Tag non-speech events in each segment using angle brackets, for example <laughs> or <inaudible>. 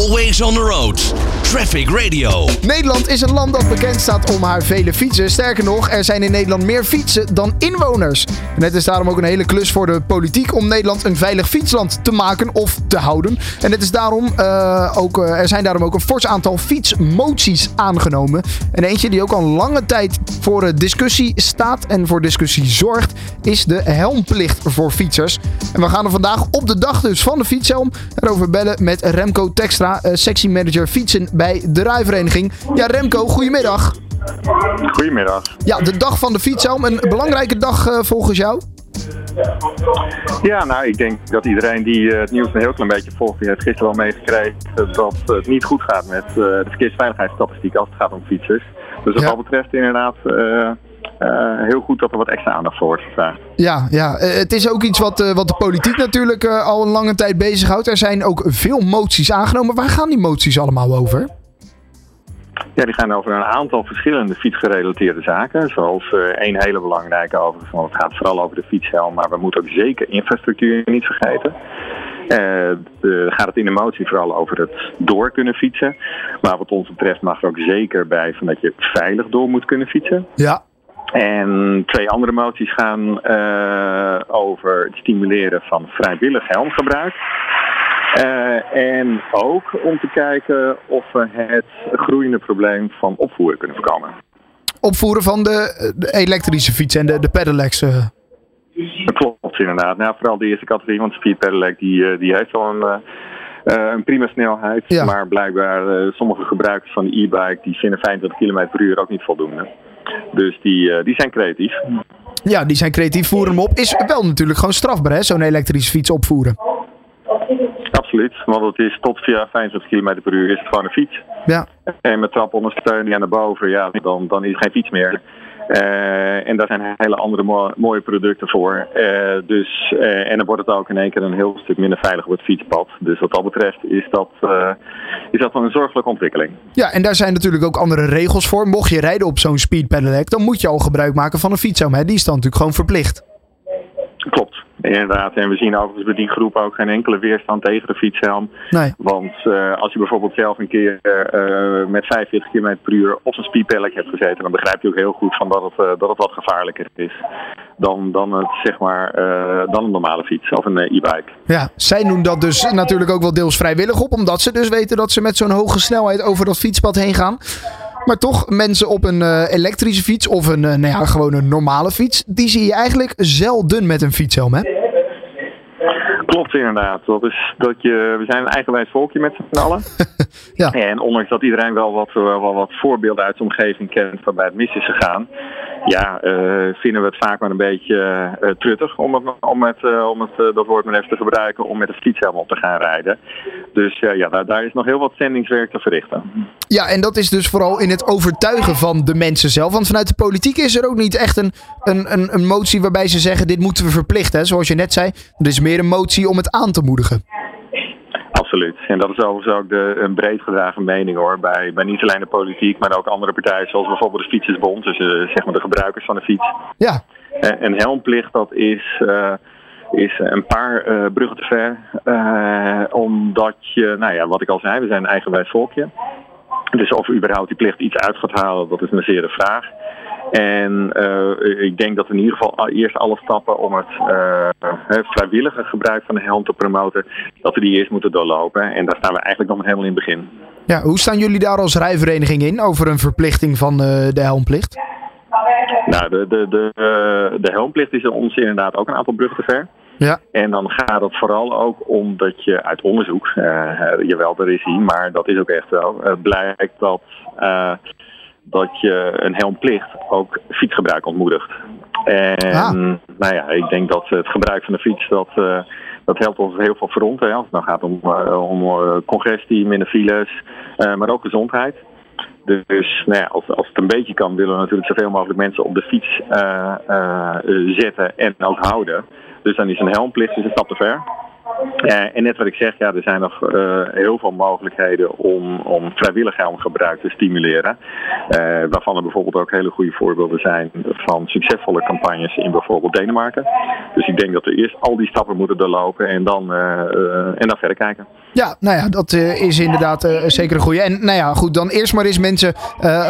Always on the road. Traffic Radio. Nederland is een land dat bekend staat om haar vele fietsen. Sterker nog, er zijn in Nederland meer fietsen dan inwoners. En het is daarom ook een hele klus voor de politiek om Nederland een veilig fietsland te maken of te houden. En het is daarom, uh, ook, uh, er zijn daarom ook een fors aantal fietsmoties aangenomen. En eentje die ook al lange tijd voor discussie staat en voor discussie zorgt, is de helmplicht voor fietsers. En we gaan er vandaag op de dag dus van de fietshelm erover bellen met Remco Textra, uh, sectiemanager fietsen bij de Rijvereniging. Ja, Remco, goedemiddag. Goedemiddag. Ja, de dag van de fietshelm. Een belangrijke dag uh, volgens jou? Ja, nou, ik denk dat iedereen die uh, het nieuws een heel klein beetje volgt, die heeft gisteren wel meegekregen dat het niet goed gaat met uh, de verkeersveiligheidsstatistiek als het gaat om fietsers. Dus wat ja. dat betreft inderdaad uh, heel goed dat er wat extra aandacht voor wordt gevraagd. Ja, ja. Uh, het is ook iets wat, uh, wat de politiek natuurlijk al een lange tijd bezighoudt. Er zijn ook veel moties aangenomen. Waar gaan die moties allemaal over? Ja, die gaan over een aantal verschillende fietsgerelateerde zaken. Zoals één hele belangrijke overigens, want het gaat vooral over de fietshelm. Maar we moeten ook zeker infrastructuur niet vergeten. Uh, gaat het in de motie vooral over het door kunnen fietsen. Maar wat ons betreft mag er ook zeker bij van dat je veilig door moet kunnen fietsen. Ja. En twee andere moties gaan uh, over het stimuleren van vrijwillig helmgebruik. Uh, en ook om te kijken of we het groeiende probleem van opvoeren kunnen voorkomen. Opvoeren van de, de elektrische fiets en de, de pedelecs? Uh. Dat klopt inderdaad. Nou, vooral de eerste categorie, want de speed pedelec die, die heeft al een... Uh, een prima snelheid, ja. maar blijkbaar uh, sommige gebruikers van de e-bike die vinden 25 km per uur ook niet voldoende. Dus die, uh, die zijn creatief. Ja, die zijn creatief, voeren hem op. Is wel natuurlijk gewoon strafbaar, hè, zo'n elektrische fiets opvoeren. Absoluut, want het is tot via 25 km per uur is het gewoon een fiets. Ja. En met trapondersteuning aan de boven, ja, dan, dan is het geen fiets meer. Uh, en daar zijn hele andere mo mooie producten voor. Uh, dus, uh, en dan wordt het ook in één keer een heel stuk minder veilig op het fietspad. Dus wat dat betreft is dat, is dat een zorgelijke ontwikkeling. Ja, en daar zijn natuurlijk ook andere regels voor. Mocht je rijden op zo'n speed pedelec, dan moet je al gebruik maken van een fietshelm. Hè? Die is dan natuurlijk gewoon verplicht. Klopt. Inderdaad, en we zien overigens bij die groep ook geen enkele weerstand tegen de fietshelm. Nee. Want uh, als je bijvoorbeeld zelf een keer uh, met 45 km per uur op een speedpellet hebt gezeten, dan begrijp je ook heel goed van dat, het, uh, dat het wat gevaarlijker is dan, dan, het, zeg maar, dan een normale fiets of een e-bike. Ja, zij doen dat dus natuurlijk ook wel deels vrijwillig op, omdat ze dus weten dat ze met zo'n hoge snelheid over dat fietspad heen gaan. Maar toch, mensen op een uh, elektrische fiets of een, uh, nou ja, gewoon een normale fiets, die zie je eigenlijk zelden met een fietshelm, hè? Klopt inderdaad. Dat is dat je, we zijn een eigenwijs volkje met z'n allen. <laughs> ja. En ondanks dat iedereen wel wat, wel wat voorbeelden uit de omgeving kent waarbij het mis is gegaan, ja, uh, vinden we het vaak maar een beetje uh, truttig om, het, om, het, uh, om het, dat woord maar even te gebruiken, om met een fietshelm op te gaan rijden. Dus ja, daar, daar is nog heel wat zendingswerk te verrichten. Ja, en dat is dus vooral in het overtuigen van de mensen zelf. Want vanuit de politiek is er ook niet echt een, een, een, een motie waarbij ze zeggen: dit moeten we verplichten. Zoals je net zei, er is meer een motie om het aan te moedigen. Absoluut. En dat is overigens ook de, een breed gedragen mening hoor. Bij, bij niet alleen de politiek, maar ook andere partijen, zoals bijvoorbeeld de Fietsersbond, dus uh, zeg maar de gebruikers van de fiets. Ja. En, en helmplicht, dat is. Uh, is een paar uh, bruggen te ver. Uh, omdat je, nou ja, wat ik al zei, we zijn een eigenwijs volkje. Dus of überhaupt die plicht iets uit gaat halen, dat is een zeer de vraag. En uh, ik denk dat in ieder geval eerst alle stappen om het uh, vrijwillige gebruik van de helm te promoten, dat we die eerst moeten doorlopen. En daar staan we eigenlijk nog helemaal in het begin. Ja, hoe staan jullie daar als rijvereniging in over een verplichting van uh, de helmplicht? Nou, de, de, de, de helmplicht is ons inderdaad ook een aantal bruggen te ver. Ja. En dan gaat het vooral ook om dat je uit onderzoek, jawel, er is hij, maar dat is ook echt wel, blijkt dat, dat je een helmplicht ook fietsgebruik ontmoedigt. En Ah. nou ja, ik denk dat het gebruik van de fiets, dat, dat helpt ons heel veel fronten. Hè, als het nou gaat om, om congestie, minder files, maar ook gezondheid. Dus nou ja, als, als het een beetje kan, willen we natuurlijk zoveel mogelijk mensen op de fiets zetten en ook houden. Dus dan is een helmplicht is een stap te ver. Uh, en net wat ik zeg, ja, er zijn nog uh, heel veel mogelijkheden om, om vrijwillig helmgebruik te stimuleren. Uh, waarvan er bijvoorbeeld ook hele goede voorbeelden zijn van succesvolle campagnes in bijvoorbeeld Denemarken. Dus ik denk dat we eerst al die stappen moeten doorlopen en dan, en dan verder kijken. Ja, nou ja, dat is inderdaad zeker een goede. En nou ja, goed, dan eerst maar eens mensen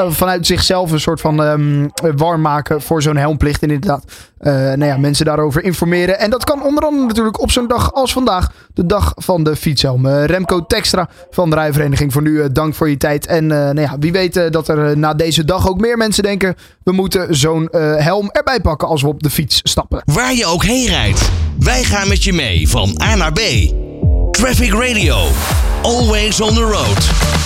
vanuit zichzelf een soort van um, warm maken voor zo'n helmplicht inderdaad. nou ja, mensen daarover informeren. En dat kan onder andere natuurlijk op zo'n dag als vandaag de dag van de fietshelm. Uh, Remco Textra van de Rijvereniging voor nu, uh, dank voor je tijd. En uh, nou ja, wie weet dat er na deze dag ook meer mensen denken... we moeten zo'n helm erbij pakken als we op de fiets stappen. Waar je ook heen rijdt, wij gaan met je mee van A naar B. Traffic Radio, always on the road.